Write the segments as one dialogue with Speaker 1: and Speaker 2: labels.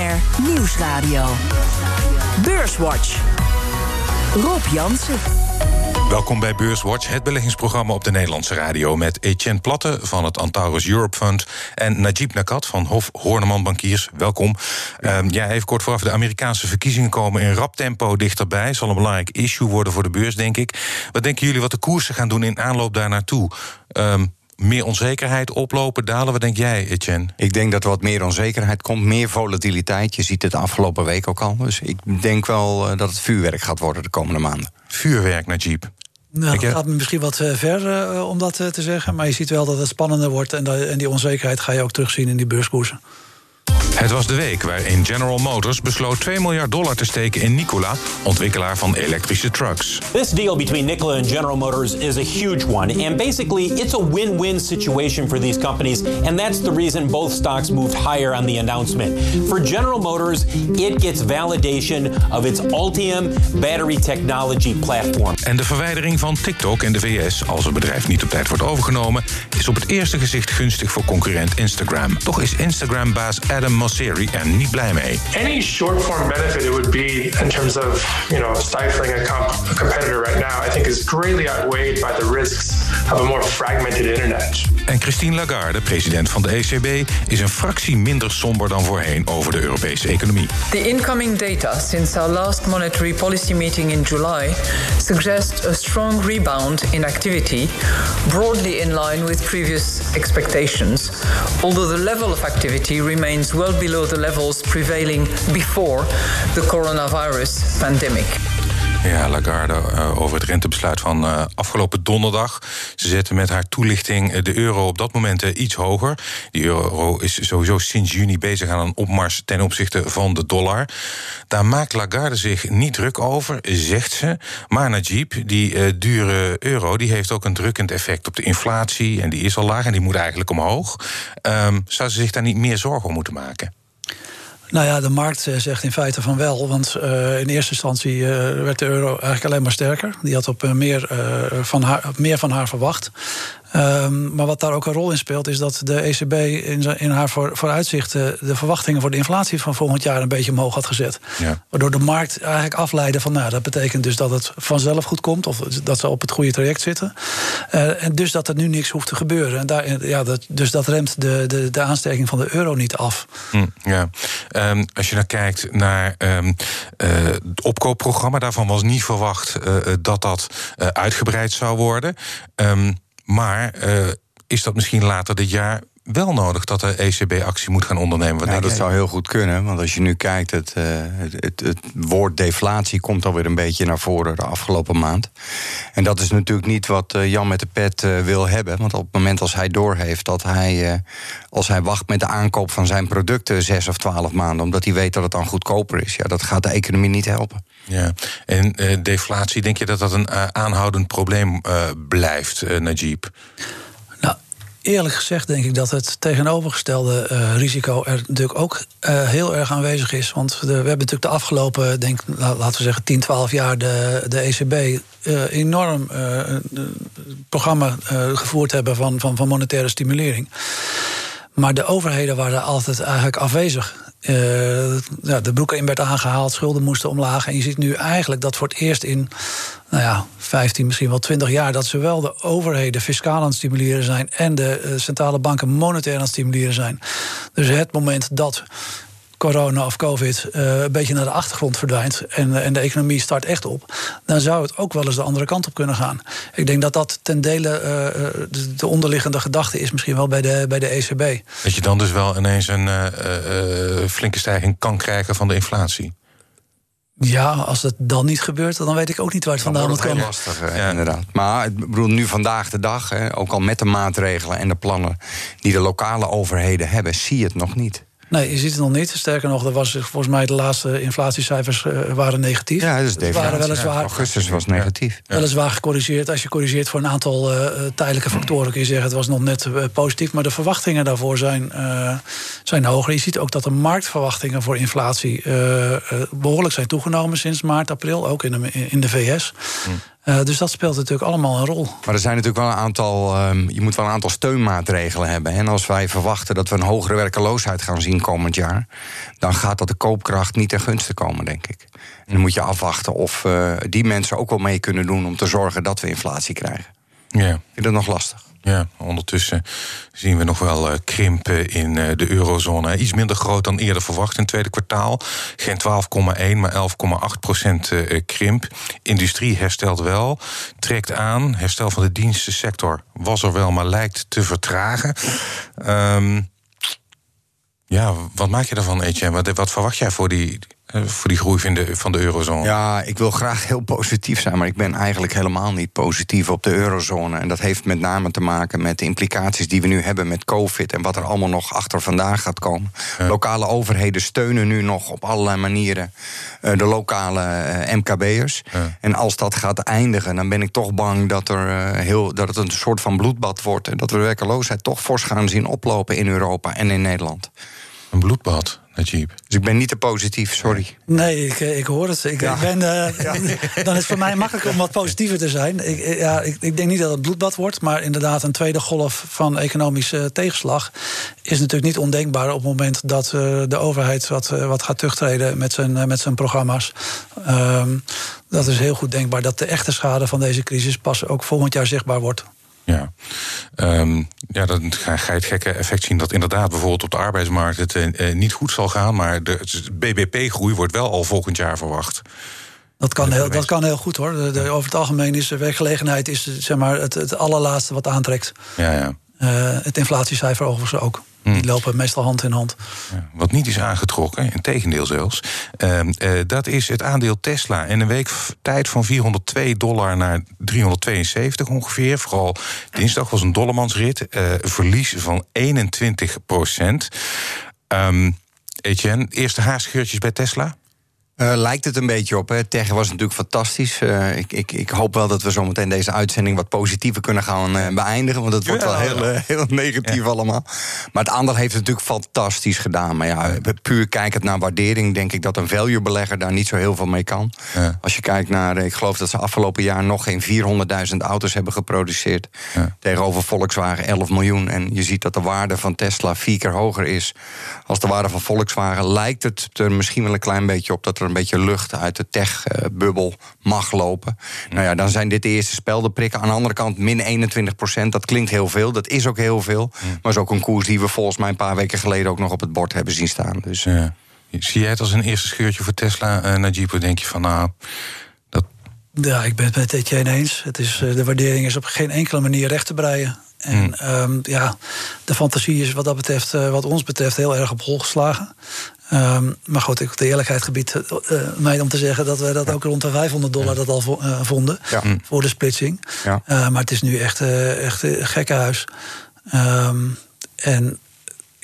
Speaker 1: BNR Nieuwsradio. Beurswatch. Rob Jansen.
Speaker 2: Welkom bij Beurswatch, het beleggingsprogramma op de Nederlandse radio... met Etienne Platte van het Antaurus Europe Fund... en Najib Nakat van Hof Horneman Bankiers. Welkom. Ja. ja, even kort vooraf, de Amerikaanse verkiezingen komen in rap tempo dichterbij. Zal een belangrijk issue worden voor de beurs, denk ik. Wat denken jullie wat de koersen gaan doen in aanloop daar naartoe? Um, meer onzekerheid oplopen, dalen? Wat denk jij, Etienne?
Speaker 3: Ik denk dat er wat meer onzekerheid komt, meer volatiliteit. Je ziet het de afgelopen week ook al. Dus ik denk wel dat het vuurwerk gaat worden de komende maanden.
Speaker 2: Vuurwerk, Najib?
Speaker 4: Nou, het gaat misschien wat ver uh, om dat uh, te zeggen. Maar je ziet wel dat het spannender wordt. En, dat, en die onzekerheid ga je ook terugzien in die beurskoersen.
Speaker 2: Het was de week waarin General Motors besloot 2 miljard dollar te steken in Nikola, ontwikkelaar van elektrische trucks.
Speaker 5: This deal between Nikola and General Motors is a huge one, and basically it's a win-win situation for these companies, and that's the reason both stocks moved higher on the announcement. For General Motors, it gets validation of its Ultium battery technology platform.
Speaker 2: En de verwijdering van TikTok in de VS, als het bedrijf niet op tijd wordt overgenomen, is op het eerste gezicht gunstig voor concurrent Instagram. Toch is Instagram-baas Adam Mosseri er niet blij mee.
Speaker 6: Any short form benefit it would be in terms of, you know, stifling a, comp a competitor right now, I think is greatly outweighed by the risks of a more fragmented internet.
Speaker 2: En Christine Lagarde, president van de ECB, is een fractie minder somber dan voorheen over de Europese economie.
Speaker 7: The incoming data since our last monetary policy meeting in July suggests a strong rebound in activity, broadly in line with previous expectations, although the level of activity remains well below the levels prevailing before the coronavirus pandemic.
Speaker 2: Ja, Lagarde uh, over het rentebesluit van uh, afgelopen donderdag. Ze zetten met haar toelichting de euro op dat moment iets hoger. Die euro is sowieso sinds juni bezig aan een opmars ten opzichte van de dollar. Daar maakt Lagarde zich niet druk over, zegt ze. Maar Najib, die dure euro, die heeft ook een drukkend effect op de inflatie. En die is al laag en die moet eigenlijk omhoog. Um, zou ze zich daar niet meer zorgen om moeten maken?
Speaker 4: Nou ja, de markt zegt in feite van wel. Want uh, in eerste instantie uh, werd de euro eigenlijk alleen maar sterker. Die had op uh, meer, van haar, meer van haar verwacht. Um, maar wat daar ook een rol in speelt, is dat de ECB in, in haar voor, vooruitzichten de verwachtingen voor de inflatie van volgend jaar een beetje omhoog had gezet. Ja. Waardoor de markt eigenlijk afleidde van, nou, dat betekent dus dat het vanzelf goed komt, of dat ze op het goede traject zitten. Uh, en dus dat er nu niks hoeft te gebeuren. En daar, ja, dat, dus dat remt de, de, de aansterking van de euro niet af.
Speaker 2: Hm, ja. Um, als je naar nou kijkt naar um, uh, het opkoopprogramma, daarvan was niet verwacht uh, dat dat uitgebreid zou worden. Maar uh, is dat misschien later dit jaar wel nodig dat de ECB actie moet gaan ondernemen? Wat
Speaker 3: nou, dat zou heel goed kunnen. Want als je nu kijkt, het, uh, het, het, het, woord deflatie komt alweer een beetje naar voren de afgelopen maand. En dat is natuurlijk niet wat uh, Jan met de pet uh, wil hebben. Want op het moment als hij doorheeft dat hij, als hij wacht met de aankoop van zijn producten zes of twaalf maanden, omdat hij weet dat het dan goedkoper is, ja, dat gaat de economie niet helpen.
Speaker 2: Ja, en deflatie, denk je dat dat een aanhoudend probleem blijft, Najib?
Speaker 4: Eerlijk gezegd denk ik dat het tegenovergestelde risico er natuurlijk ook heel erg aanwezig is. Want we hebben natuurlijk de afgelopen, denk, laten we zeggen, 10, 12 jaar de, de ECB enorm programma gevoerd hebben van, van, van monetaire stimulering. Maar de overheden waren altijd eigenlijk afwezig. Uh, ja, de broeken in werd aangehaald, schulden moesten omlaag. En je ziet nu eigenlijk dat voor het eerst in nou ja, 15, misschien wel 20 jaar, dat zowel de overheden fiscaal aan het stimuleren zijn en de uh, centrale banken monetair aan het stimuleren zijn. Dus het moment dat corona of covid uh, een beetje naar de achtergrond verdwijnt en, en de economie start echt op, dan zou het ook wel eens de andere kant op kunnen gaan. Ik denk dat dat ten dele uh, de, de, onderliggende gedachte is, misschien wel bij de, bij de ECB.
Speaker 2: Dat je dan dus wel ineens een uh, flinke stijging kan krijgen van de inflatie.
Speaker 4: Ja, als het dan niet gebeurt, dan weet ik ook niet waar het vandaan moet komen.
Speaker 3: lastig, ja. inderdaad. Maar ik bedoel, nu vandaag de dag, hè, ook al met de maatregelen en de plannen die de lokale overheden hebben, zie je het nog niet.
Speaker 4: Nee, je ziet het nog niet. Sterker nog, er was volgens mij de laatste inflatiecijfers uh, waren negatief.
Speaker 3: Ja, dus de waren weliswaar, Augustus was negatief.
Speaker 4: Ja. Weliswaar gecorrigeerd. Als je corrigeert voor een aantal uh, tijdelijke factoren, kun je zeggen het was nog net uh, positief. Maar de verwachtingen daarvoor zijn, zijn hoger. Je ziet ook dat de marktverwachtingen voor inflatie behoorlijk zijn toegenomen sinds maart, april. Ook in de, in de VS. Uh, dus dat speelt natuurlijk allemaal een rol.
Speaker 3: Maar er zijn natuurlijk wel een aantal. Um, je moet wel een aantal steunmaatregelen hebben. En als wij verwachten dat we een hogere werkeloosheid gaan zien komend jaar, dan gaat dat de koopkracht niet ten gunste komen, denk ik. En dan moet je afwachten of uh, die mensen ook wel mee kunnen doen om te zorgen dat we inflatie krijgen.
Speaker 2: Ja.
Speaker 3: Ik vind dat nog lastig.
Speaker 2: Ja, ondertussen zien we nog wel uh, krimpen in uh, de eurozone. Iets minder groot dan eerder verwacht in het tweede kwartaal. Geen 12,1, maar 11,8 procent uh, krimp. Industrie herstelt wel, trekt aan. Herstel van de dienstensector was er wel, maar lijkt te vertragen. Um, ja, wat maak je daarvan, Etienne? Wat, wat verwacht jij voor die, voor die groei van de, van de eurozone?
Speaker 3: Ja, ik wil graag heel positief zijn, maar ik ben eigenlijk helemaal niet positief op de eurozone. En dat heeft met name te maken met de implicaties die we nu hebben met COVID en wat er allemaal nog achter vandaag gaat komen. Ja. Lokale overheden steunen nu nog op allerlei manieren uh, de lokale uh, MKB'ers. Ja. En als dat gaat eindigen, dan ben ik toch bang dat, er, heel, dat het een soort van bloedbad wordt en dat we de werkeloosheid toch fors gaan zien oplopen in Europa en in Nederland.
Speaker 2: Een bloedbad, Najib.
Speaker 3: Dus ik ben niet te positief, sorry.
Speaker 4: Nee, ik, ik hoor het. Ik, ja. ik ben, uh, ja. Dan is het voor mij makkelijk om wat positiever te zijn. Ik, ja, ik, ik, denk niet dat het bloedbad wordt, maar inderdaad een tweede golf van economische tegenslag is natuurlijk niet ondenkbaar op het moment dat uh, de overheid wat, uh, wat gaat terugtreden met zijn, met zijn programma's. Um, dat is heel goed denkbaar dat de echte schade van deze crisis pas ook volgend jaar zichtbaar wordt.
Speaker 2: Ja. Um, ja, dan ga, je het gekke effect zien dat inderdaad bijvoorbeeld op de arbeidsmarkt het uh, niet goed zal gaan. Maar de BBP-groei wordt wel al volgend jaar verwacht.
Speaker 4: Dat kan, heel, dat kan heel goed hoor. De, de, over het algemeen is de werkgelegenheid is, zeg maar, het, het allerlaatste wat aantrekt.
Speaker 2: Ja, ja.
Speaker 4: Uh, het inflatiecijfer overigens ook. Die hmm. lopen meestal hand in hand.
Speaker 2: Ja, wat niet is aangetrokken, in tegendeel zelfs, uh, uh, dat is het aandeel Tesla. In een week tijd van 402 dollar naar 372 ongeveer. Vooral dinsdag was een dollarmansrit. Uh, verlies van 21 procent. Um, Etienne, eerste haarscheurtjes bij Tesla?
Speaker 3: Uh, lijkt het een beetje op. Hè. Tegen was natuurlijk fantastisch. Uh, ik, ik, ik, hoop wel dat we zometeen deze uitzending wat positiever kunnen gaan uh, beëindigen. Want het wordt wel heel, heel negatief ja. allemaal. Maar het aandeel heeft het natuurlijk fantastisch gedaan. Maar ja, puur kijkend naar waardering, denk ik dat een value belegger daar niet zo heel veel mee kan. Ja. Als je kijkt naar, ik geloof dat ze afgelopen jaar nog geen 400.000 auto's hebben geproduceerd. Tegenover Volkswagen 11 miljoen. En je ziet dat de waarde van Tesla vier keer hoger is als de waarde van Volkswagen. Lijkt het er misschien wel een klein beetje op dat er een beetje lucht uit de tech-bubbel mag lopen. Nou ja, dan zijn dit de eerste speldenprikken. Aan de andere kant, min 21 procent, dat klinkt heel veel. Dat is ook heel veel. Maar is ook een koers die we volgens mij een paar weken geleden ook nog op het bord hebben zien staan. Dus,
Speaker 2: ja. Zie jij het als een eerste scheurtje voor Tesla, uh, Najib? Denk je van nou. Dat...
Speaker 4: Ja, ik ben het met Etienne eens. Het is, de waardering is op geen enkele manier recht te breien. En hmm. um, ja, de fantasie is wat dat betreft, uh, wat ons betreft, heel erg op hol geslagen. Um, maar goed, ik de eerlijkheid gebied uh, mij om te zeggen dat we dat ja. ook rond de 500 dollar dat al vo uh, vonden
Speaker 3: ja.
Speaker 4: voor de splitsing.
Speaker 3: Ja.
Speaker 4: Uh, maar het is nu echt, echt een gekkenhuis. Um, en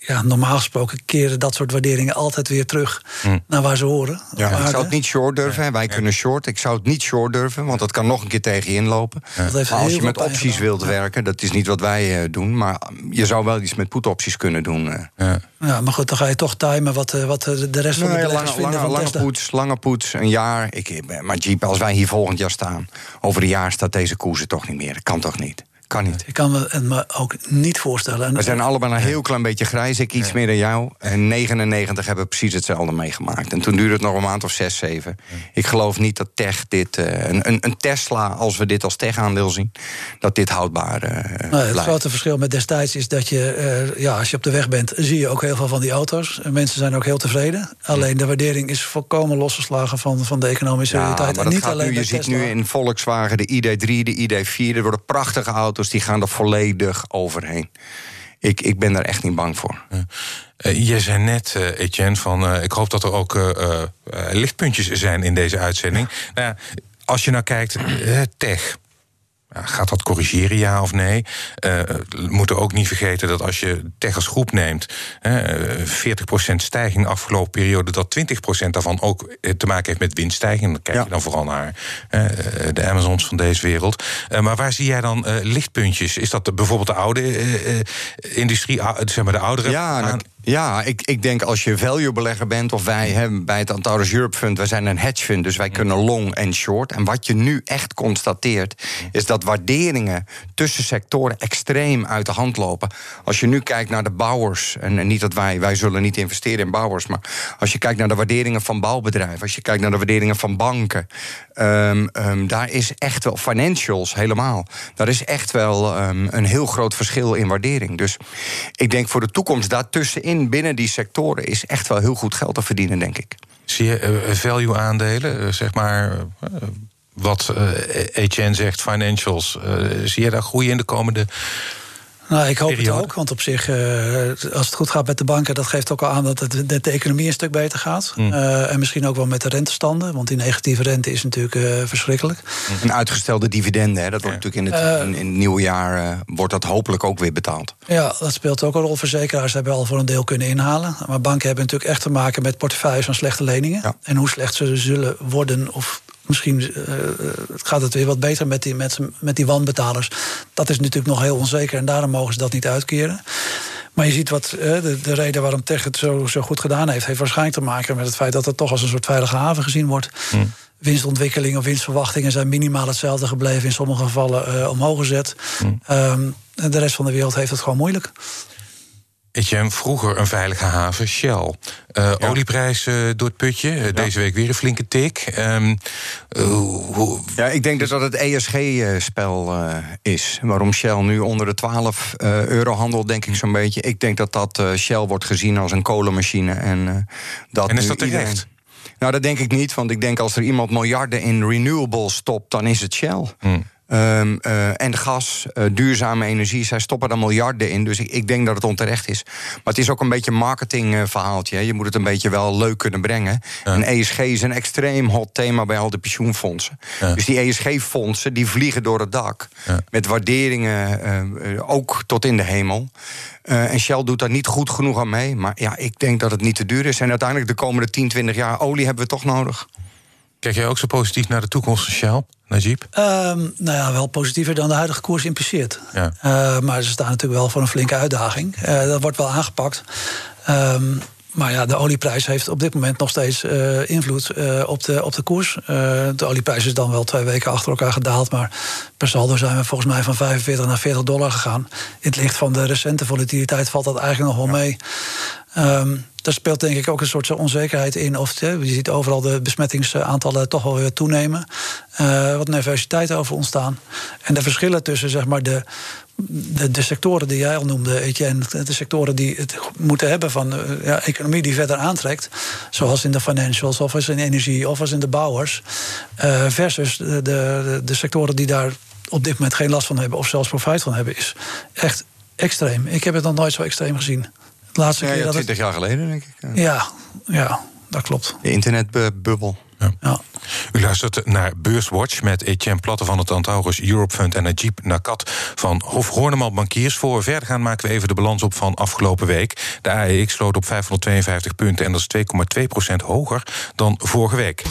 Speaker 4: ja, normaal gesproken keren dat soort waarderingen altijd weer terug mm. naar waar ze horen.
Speaker 3: Ja, ik zou het niet short durven. Ja. Wij ja. kunnen short. Ik zou het niet short durven, want dat kan nog een keer tegen je inlopen. Ja. Maar als je met opties gedaan. wilt werken, dat is niet wat wij uh, doen. Maar je zou wel iets met put-opties kunnen doen. Uh.
Speaker 4: Ja. ja, maar goed, dan ga je toch timen wat, uh, wat de rest van de beleggers vinden
Speaker 3: lange,
Speaker 4: van
Speaker 3: lange poets, lange poets, een jaar. Ik, maar Jeep, als wij hier volgend jaar staan, over een jaar staat deze koers er toch niet meer. Dat kan toch niet? Kan niet.
Speaker 4: Ik kan me het me ook niet voorstellen.
Speaker 3: We zijn allebei een heel klein beetje grijs. Ik iets ja. meer dan jou. En 99 hebben precies hetzelfde meegemaakt. En toen duurde het nog een maand of 6, 7. Ja. Ik geloof niet dat tech dit... Uh, een, een, Tesla, als we dit als tech-aandeel zien... dat dit houdbaar uh,
Speaker 4: nou, Het grote verschil met destijds is dat je... Uh, ja, als je op de weg bent, zie je ook heel veel van die auto's. En mensen zijn ook heel tevreden. Alleen de waardering is volkomen losgeslagen van, van de economische
Speaker 3: ja,
Speaker 4: realiteit.
Speaker 3: Maar
Speaker 4: en niet
Speaker 3: alleen
Speaker 4: nu,
Speaker 3: je ziet nu in Volkswagen de ID3, de ID4... er worden prachtige auto's die gaan er volledig overheen. Ik, ik ben daar echt niet bang voor.
Speaker 2: Uh, jij zei net, uh, Etienne, van uh, ik hoop dat er ook lichtpuntjes zijn in deze uitzending. nou als je nou kijkt, tech. Gaat dat corrigeren, ja of nee? Uh, we moeten ook niet vergeten dat als je tech als groep neemt... Uh, 40% stijging de afgelopen periode... dat 20% daarvan ook te maken heeft met winststijging. Dan kijk ja. je dan vooral naar uh, de Amazons van deze wereld. Uh, maar waar zie jij dan lichtpuntjes? Is dat de, bijvoorbeeld de oude industrie, zeg maar de oudere...
Speaker 3: Ja, nou, Ja, ik, ik denk als je value belegger bent, of wij hebben bij het Antaurus Europe Fund, wij zijn een hedge fund, dus wij kunnen long en short. En wat je nu echt constateert, is dat waarderingen tussen sectoren extreem uit de hand lopen. Als je nu kijkt naar de bouwers, en niet dat wij, wij zullen niet investeren in bouwers, maar als je kijkt naar de waarderingen van bouwbedrijven, als je kijkt naar de waarderingen van banken, um, um, daar is echt wel financials helemaal. Daar is echt wel um, een heel groot verschil in waardering. Dus ik denk voor de toekomst daartussenin binnen die sectoren is echt wel heel goed geld te verdienen, denk ik.
Speaker 2: Zie je uh, value-aandelen, uh, zeg maar. Uh, wat Etienne zegt, financials. zie je daar groeien in de komende
Speaker 4: nou, ik hoop periode. het ook, want op zich, uh, als het goed gaat met de banken, dat geeft ook al aan dat, het, dat de economie een stuk beter gaat. Mm. Uh, en misschien ook wel met de rentestanden, want die negatieve rente is natuurlijk uh, verschrikkelijk.
Speaker 3: Een uitgestelde dividende, hè, dat wordt ja. natuurlijk in het, in, in het nieuwe jaar wordt dat hopelijk ook weer betaald.
Speaker 4: Ja, dat speelt ook een rol. Verzekeraars hebben al voor een deel kunnen inhalen. Maar banken hebben natuurlijk echt te maken met portefeuilles van slechte leningen. Ja. En hoe slecht ze zullen worden of misschien uh, gaat het weer wat beter met die, met, met die wanbetalers. Dat is natuurlijk nog heel onzeker en daarom mogen ze dat niet uitkeren. Maar je ziet wat uh, de, de, reden waarom Tech het zo, zo goed gedaan heeft, heeft waarschijnlijk te maken met het feit dat het toch als een soort veilige haven gezien wordt. Hmm. Winstontwikkeling of winstverwachtingen zijn minimaal hetzelfde gebleven, in sommige gevallen uh, omhoog gezet. Hmm. Um, de rest van de wereld heeft het gewoon moeilijk.
Speaker 2: Etienne, vroeger een veilige haven, Shell. Uh, ja. Uh, door het putje. Ja. Deze week weer een flinke tik. Um,
Speaker 3: hoe... Ja, ik denk dus dat het ESG-spel is. Waarom Shell nu onder de 12 euro handelt, denk ik zo'n beetje. Ik denk dat dat Shell wordt gezien als een kolenmachine. En, dat
Speaker 2: en is dat terecht?
Speaker 3: Iedereen... Nou, dat denk ik niet. Want ik denk als er iemand miljarden in renewables stopt, dan is het Shell. Hmm. Um, uh, en gas, uh, duurzame energie, zij stoppen daar miljarden in. Dus ik, ik, denk dat het onterecht is. Maar het is ook een beetje een marketingverhaaltje. Je moet het een beetje wel leuk kunnen brengen. Ja. En ESG is een extreem hot thema bij al de pensioenfondsen. Ja. Dus die ESG-fondsen die vliegen door het dak. Ja. Met waarderingen uh, ook tot in de hemel. en Shell doet daar niet goed genoeg aan mee. Maar ja, ik denk dat het niet te duur is. En uiteindelijk de komende 10, 20 jaar olie hebben we toch nodig.
Speaker 2: Kijk jij ook zo positief naar de toekomst van Shell? Najib?
Speaker 4: Um, nou ja, wel positiever dan de huidige koers impliceert. Ja. Uh, maar ze staan natuurlijk wel voor een flinke uitdaging. Uh, dat wordt wel aangepakt. Um, maar ja, de olieprijs heeft op dit moment nog steeds uh, invloed uh, op, de, op de koers. Uh, de olieprijs is dan wel twee weken achter elkaar gedaald. Maar per saldo zijn we volgens mij van 45 naar 40 dollar gegaan. In het licht van de recente volatiliteit valt dat eigenlijk nog wel mee. Um, daar speelt denk ik ook een soort onzekerheid in. Of je ziet overal de besmettingsaantallen toch wel weer toenemen. Uh, wat nervositeit over ontstaan. En de verschillen tussen zeg maar, de, de, de, sectoren die jij al noemde, Etienne, de sectoren die het moeten hebben van uh, ja, economie die verder aantrekt, zoals in de financials, of als in energie, of als in de bouwers, uh, versus de, de, de sectoren die daar op dit moment geen last van hebben, of zelfs profijt van hebben, is echt extreem. Ik heb het nog nooit zo extreem gezien.
Speaker 3: De laatste ja, keer ja, 20 het... jaar geleden, denk ik.
Speaker 4: Ja, ja, dat klopt.
Speaker 3: De internetbubbel.
Speaker 2: Ja. ja. U luistert naar Beurswatch met Etienne Platte van het Antaurus Europe Fund en Najib Nakat van Hof Horneman Bankiers. Voor we verder gaan maken we even de balans op van afgelopen week. De AEX sloot op 552 punten en dat is 2,2% hoger dan vorige week.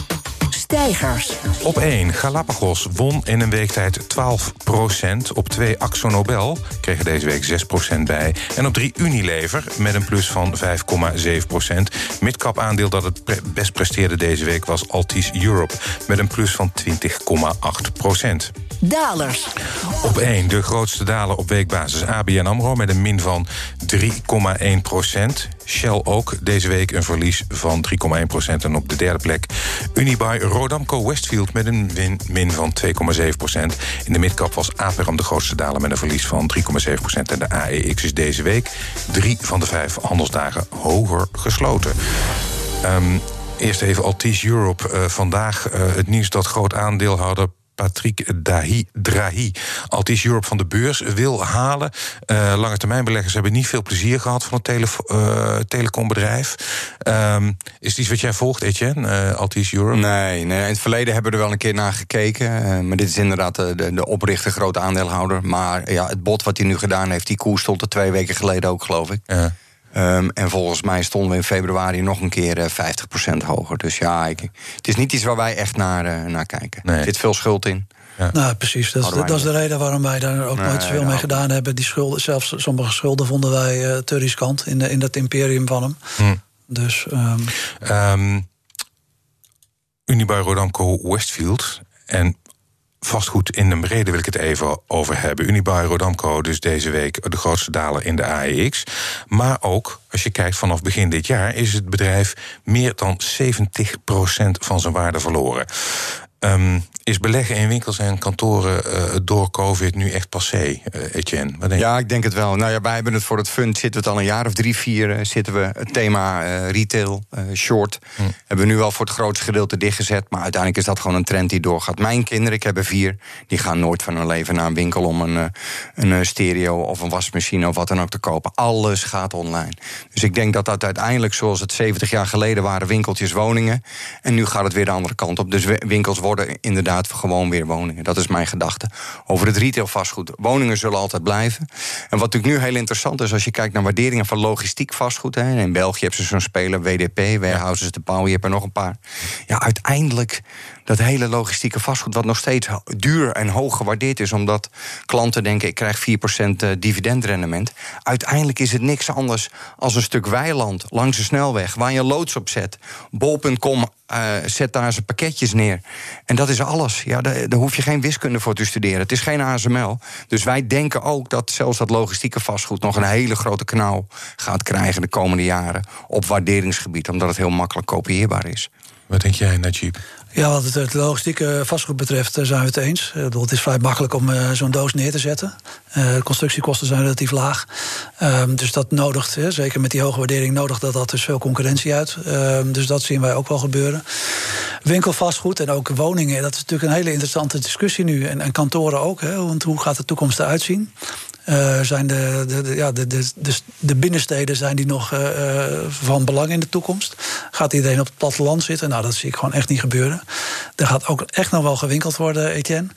Speaker 1: Stijgers.
Speaker 2: Op 1. Galapagos won in een weektijd 12% Op 2. Axo Nobel kregen deze week 6% bij. En op 3. Unilever met een plus van 5,7% Midcap aandeel dat het pre best presteerde deze week was Altis Europe met een plus van 20,8%
Speaker 1: Dalers.
Speaker 2: Op 1. De grootste daler op weekbasis ABN AMRO met een min van 3,1 Shell ook deze week een verlies van 3,1% En op de derde plek Unibuy Rodamco Westfield met een win, min van 2,7% In de midcap was Aperam de grootste daler met een verlies van 3,7% En de AEX is deze week drie van de vijf handelsdagen hoger gesloten. Um, Eerst even Altis Europe. Uh, vandaag uh, het nieuws dat groot aandeelhouder Patrick Dahi, Drahi. Altis Europe van de beurs wil halen. Uh, lange termijnbeleggers hebben niet veel plezier gehad van het tele, uh, telecombedrijf. Um, is het iets wat jij volgt, Etienne, uh, Altis Europe?
Speaker 3: Nee, nee, in het verleden hebben we er wel een keer naar gekeken. maar dit is inderdaad de, de, de oprichter, grote aandeelhouder. Maar ja, het bod wat hij nu gedaan heeft, die koers stond er twee weken geleden ook, geloof ik. Ja. Um, en volgens mij stonden we in februari nog een keer uh, 50% hoger. Dus ja, ik, het is niet iets waar wij echt naar, uh, naar kijken. Nee. Er zit veel schuld in.
Speaker 4: Nou, precies. Dat, dat is de reden waarom wij daar ook nooit zoveel mee gedaan hebben. Die schulden, zelfs sommige schulden vonden wij uh, te riskant in, de, in dat imperium van hem. Hm. Dus. Um...
Speaker 2: Unibail Rodamco Westfield. En vastgoed in de brede wil ik het even over hebben. Unibail Rodamco dus deze week de grootste daler in de AEX. Maar ook, als je kijkt vanaf begin dit jaar... is het bedrijf meer dan 70% van zijn waarde verloren. Um, is beleggen in winkels en kantoren uh, door COVID nu echt passé, uh, Etienne?
Speaker 3: Wat denk ja, ik denk het wel. Nou ja, wij hebben het voor het fund, zitten we het al een jaar of drie, vier, uh, zitten we het thema retail, short. Hm. Hebben we nu wel voor het grootste gedeelte dichtgezet, maar uiteindelijk is dat gewoon een trend die doorgaat. Mijn kinderen, ik heb er vier, die gaan nooit van hun leven naar een winkel om een, een stereo of een wasmachine of wat dan ook te kopen. Alles gaat online. Dus ik denk dat dat uiteindelijk, zoals het 70 jaar geleden waren, winkeltjes, woningen. En nu gaat het weer de andere kant op. Dus winkels worden inderdaad gewoon weer woningen. Dat is mijn gedachte. Over het retail vastgoed. Woningen zullen altijd blijven. En wat natuurlijk nu heel interessant is, als je kijkt naar waarderingen van logistiek vastgoed. Hè, in België hebben ze zo'n speler, WDP, Warehouses de Pauw, je hebt er nog een paar. Ja, uiteindelijk dat hele logistieke vastgoed, wat nog steeds duur en hoog gewaardeerd is, omdat klanten denken: ik krijg 4% eh, dividendrendement. Uiteindelijk is het niks anders als een stuk weiland langs de snelweg waar je loods op zet. Bol.com uh, zet daar zijn pakketjes neer. En dat is alles. Ja, daar, hoef je geen wiskunde voor te studeren. Het is geen ASML. Dus wij denken ook dat zelfs dat logistieke vastgoed nog een hele grote kanaal gaat krijgen de komende jaren op waarderingsgebied, omdat het heel makkelijk kopieerbaar is.
Speaker 2: Wat denk jij, Najib?
Speaker 4: Ja, wat het, logistieke vastgoed betreft eh, zijn we het eens. het is vrij makkelijk om zo'n doos neer te zetten. Constructiekosten zijn relatief laag. Um, dus dat nodigt, zeker met die hoge waardering, nodigt dat dat dus veel concurrentie uit. Um, dus dat zien wij ook wel gebeuren. Winkelvastgoed en ook woningen, dat is natuurlijk een hele interessante discussie nu. En, en kantoren ook, hè, want hoe gaat de toekomst eruit zien? Uh, zijn de, de, ja, de, de, de, binnensteden zijn die nog uh, van belang in de toekomst? Gaat iedereen op het platteland zitten? Nou, dat zie ik gewoon echt niet gebeuren. Er gaat ook echt nog wel gewinkeld worden, Etienne.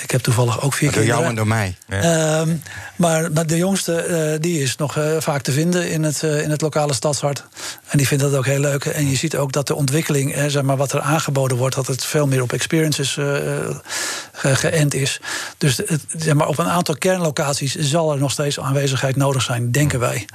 Speaker 4: Ik heb toevallig ook vier
Speaker 3: keer.
Speaker 4: Door
Speaker 3: jou en door mij.
Speaker 4: Ja. Uh, maar, de jongste uh, die is nog uh, vaak te vinden in het, uh, in het lokale stadshart. En die vindt dat ook heel leuk. En je ziet ook dat de ontwikkeling, zeg maar, wat er aangeboden wordt, dat het veel meer op experiences geënt is. Dus het, zeg maar, op een aantal kernlocaties zal er nog steeds aanwezigheid nodig zijn, denken wij.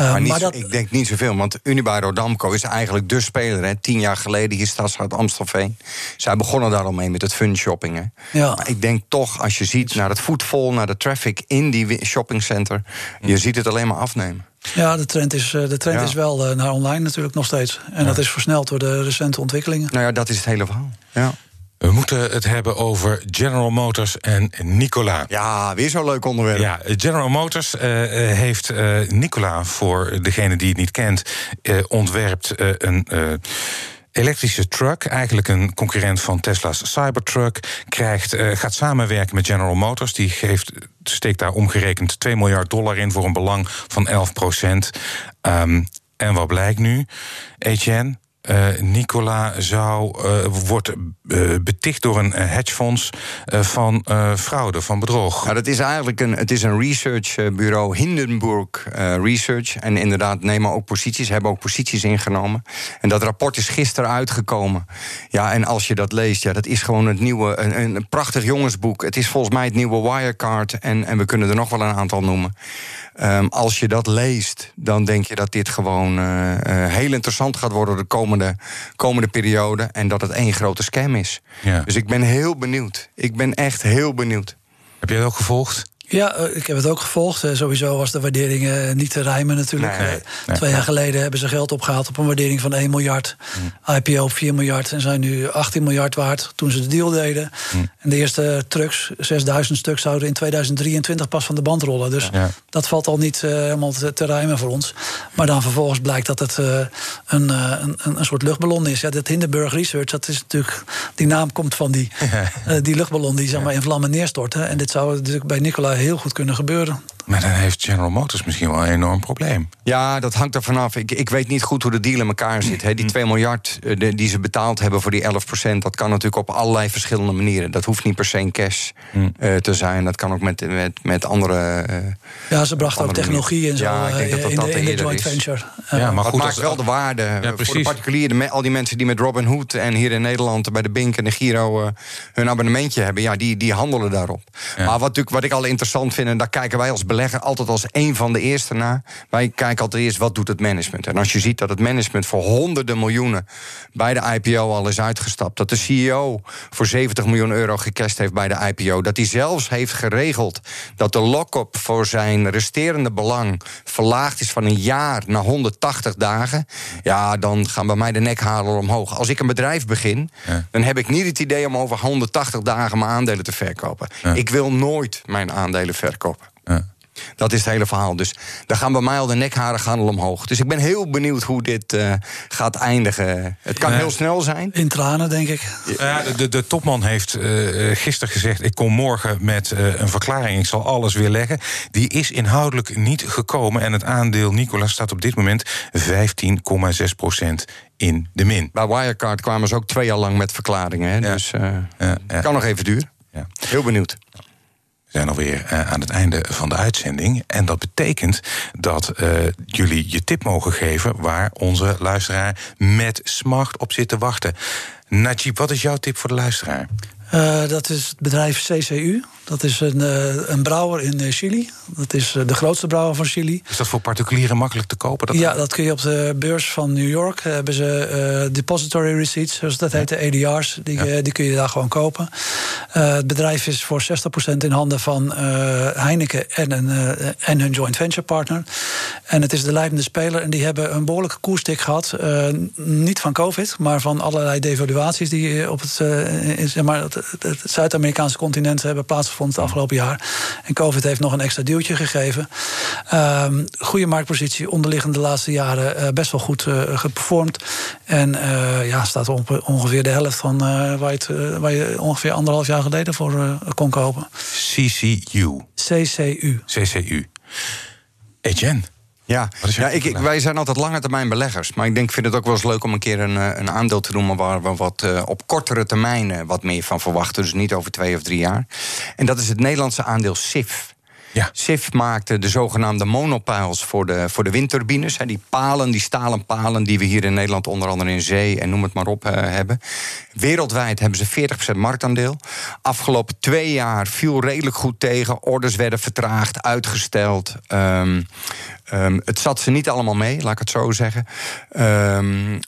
Speaker 3: Uh, maar, niet, maar dat... ik denk niet zoveel, want Unibail Rodamco is eigenlijk de speler. Hè. Tien jaar geleden hier Stadshart Amstelveen. Zij begonnen daar al mee met het fun shopping. Hè. Ja. Maar ik denk toch, als je ziet naar het voetvol, naar de traffic in die shoppingcenter, je ziet het alleen maar afnemen.
Speaker 4: Ja, de trend is, eh, de trend is wel eh, naar online natuurlijk nog steeds. En ja. dat is versneld door de recente ontwikkelingen.
Speaker 3: Nou ja, dat is het hele verhaal. Ja.
Speaker 2: We moeten het hebben over General Motors en Nikola.
Speaker 3: Ja, weer zo'n leuk onderwerp.
Speaker 2: Ja, General Motors uh, heeft uh, Nikola, voor degene die het niet kent, uh, ontwerpt een elektrische truck, eigenlijk een concurrent van Tesla's Cybertruck, krijgt, uh, gaat samenwerken met General Motors. Die geeft, steekt daar omgerekend 2 miljard dollar in voor een belang van 11 procent. Um, en wat blijkt nu, Etienne? Uh, Nicola zou, uh, wordt uh, beticht door een hedgefonds van fraude, van bedrog.
Speaker 3: Nou, dat is eigenlijk een, het is een researchbureau, Hindenburg Research. En inderdaad nemen ook posities, hebben ook posities ingenomen. En dat rapport is gisteren uitgekomen. Ja, en als je dat leest, ja, dat is gewoon het nieuwe, een, een prachtig jongensboek. Het is volgens mij het nieuwe Wirecard. En, en we kunnen er nog wel een aantal noemen. Um, als je dat leest, dan denk je dat dit gewoon uh, uh, heel interessant gaat worden de komende, komende periode. En dat het één grote scam is. Ja. Dus ik ben heel benieuwd. Ik ben echt heel benieuwd.
Speaker 2: Heb jij het ook gevolgd?
Speaker 4: Ja, eh, ik heb het ook gevolgd. Eh, sowieso was de waardering eh, niet te rijmen natuurlijk. Nee, Twee jaar geleden hebben ze geld opgehaald op een waardering van 1 miljard. Mm. IPO op 4 miljard en zijn nu 18 miljard waard toen ze de deal deden. Mm. En de eerste trucks, 6000 stuks, zouden in 2023 pas van de band rollen. Dus dat valt al niet helemaal te, te, rijmen voor ons. Maar dan vervolgens blijkt dat het een, een, een, soort luchtballon is. Ja, dat Hindenburg Research, dat is natuurlijk, die naam komt van die, die luchtballon die zeg maar, in vlammen neerstortte. En dit zou natuurlijk bij Nicolai heel goed kunnen gebeuren.
Speaker 2: Maar dan heeft General Motors misschien wel een enorm probleem.
Speaker 3: Ja, dat hangt er vanaf. Ik, ik weet niet goed hoe de deal in elkaar zit. He, die 2 miljard eh, die ze betaald hebben voor die 11% dat kan natuurlijk op allerlei verschillende manieren. Dat hoeft niet per se in cash uh, te zijn. Dat kan ook met, met, met andere. Uh,
Speaker 4: ja, ze brachten ook technologie en zo ja, ik denk dat dat in, de, in de joint venture.
Speaker 3: Ja, maar goed, maakt wel de waarde ja, voor de particulieren. Al die mensen die met Robin Hood en hier in Nederland bij de Bink en de Giro hun abonnementje hebben, ja, die, die handelen daarop. Maar wat, natuurlijk, wat ik al interessant vind, en daar kijken wij als belegger altijd als een van de eerste naar. Wij kijken altijd eerst wat doet het management. En als je ziet dat het management voor honderden miljoenen bij de IPO al is uitgestapt. Dat de CEO voor 70 miljoen euro gecast heeft bij de IPO. Dat hij zelfs heeft geregeld dat de lock-up voor zijn resterende belang verlaagd is van een jaar naar 180 dagen. Ja, dan gaan bij mij de nekhalen omhoog. Als ik een bedrijf begin, dan heb ik niet het idee om over 180 dagen mijn aandelen te verkopen. Ik wil nooit mijn aandelen verkopen. Ja. Dat is het hele verhaal. Dus daar gaan bij mij al de nekharen gaan al omhoog. Dus ik ben heel benieuwd hoe dit uh, gaat eindigen. Het kan heel snel zijn.
Speaker 4: In tranen, denk ik.
Speaker 2: Ja, de, de, de topman heeft uh, gisteren gezegd... ik kom morgen met uh, een verklaring, ik zal alles weer leggen. Die is inhoudelijk niet gekomen. En het aandeel Nicola staat op dit moment 15,6 procent in de min.
Speaker 3: Bij Wirecard kwamen ze ook twee jaar lang met verklaringen. Hè? Ja. Dus het kan nog even duren. Ja. Heel benieuwd
Speaker 2: zijn alweer uh, aan het einde van de uitzending. En dat betekent dat uh, jullie je tip mogen geven waar onze luisteraar met smacht op zit te wachten. Najib, wat is jouw tip voor de luisteraar?
Speaker 4: Uh, dat is het bedrijf CCU. Dat is een, uh, een brouwer in uh, Chili. Dat is de grootste brouwer van Chili.
Speaker 2: Is dat voor particulieren makkelijk te kopen? Dat
Speaker 4: ja, dat kun je op de beurs van New York. hebben ze depository receipts, zoals dat heet, de ADR's. Die, ja. die kun je daar gewoon kopen. het bedrijf is voor 60% in handen van Heineken en, een, en hun joint venture partner. En het is de leidende speler. En die hebben een behoorlijke koerstik gehad. niet van COVID, maar van allerlei devaluaties die op het, zeg maar, het, het Zuid-Amerikaanse continent hebben plaatsgevonden het afgelopen jaar. En COVID heeft nog een extra duwtje gegeven. Um, goede marktpositie, onderliggende de laatste jaren uh, best wel goed uh, geperformd. En uh, ja, staat op ongeveer de helft van waar, je het, waar je ongeveer anderhalf jaar geleden voor kon kopen.
Speaker 2: CCU.
Speaker 4: CCU.
Speaker 2: CCU. Etienne.
Speaker 3: Ja, ja ik, ik, wij zijn altijd lange termijn beleggers. Maar ik denk, vind het ook wel eens leuk om een keer een, een aandeel te noemen... waar we wat, uh, op kortere termijn uh, wat meer van verwachten. Dus niet over twee of drie jaar. En dat is het Nederlandse aandeel SIF. Ja. SIF maakte de zogenaamde monopiles voor de, voor de windturbines. die palen, die stalen palen die we hier in Nederland onder andere in zee en noem het maar op uh, hebben. Wereldwijd hebben ze 40% marktaandeel. Afgelopen twee jaar viel redelijk goed tegen. Orders werden vertraagd, uitgesteld. Um, Um, het zat ze niet allemaal mee, laat ik het zo zeggen.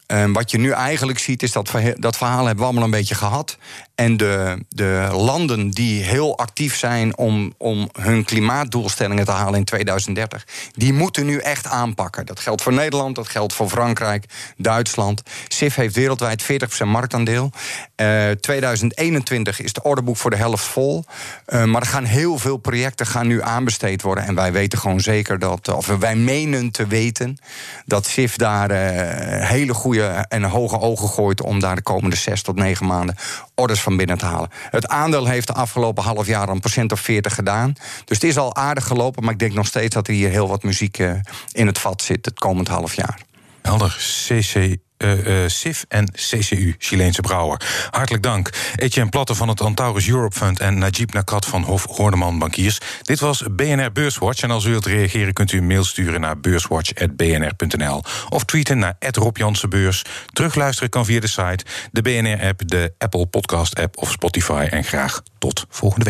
Speaker 3: En wat je nu eigenlijk ziet, is dat dat verhaal hebben we allemaal een beetje gehad. En de, de landen die heel actief zijn om, om hun klimaatdoelstellingen te halen in 2030, die moeten nu echt aanpakken. Dat geldt voor Nederland, dat geldt voor Frankrijk, Duitsland. SIF heeft wereldwijd 40% marktaandeel. Uh, 2021 is de orderboek voor de helft vol. Uh, maar er gaan heel veel projecten gaan nu aanbesteed worden. En wij weten gewoon zeker dat, of wij menen te weten, dat SIF daar uh, hele goede en hoge ogen gooit om daar de komende zes tot negen maanden orders van binnen te halen. Het aandeel heeft de afgelopen half jaar een procent of 40 gedaan. Dus het is al aardig gelopen, maar ik denk nog steeds dat er hier heel wat muziek uh, in het vat zit het komend half jaar.
Speaker 2: Helder. CC uh, SIF en CCU, Chileense brouwer. Hartelijk dank. Etienne Platte van het Antaurus Europe Fund en Najib Nakat van Hof Horneman Bankiers. Dit was BNR Beurswatch. En als u wilt reageren, kunt u een mail sturen naar beurswatch.bnr.nl of tweeten naar Rob Jansenbeurs. Terugluisteren kan via de site, de BNR-app, de Apple Podcast-app of Spotify. En graag tot volgende week.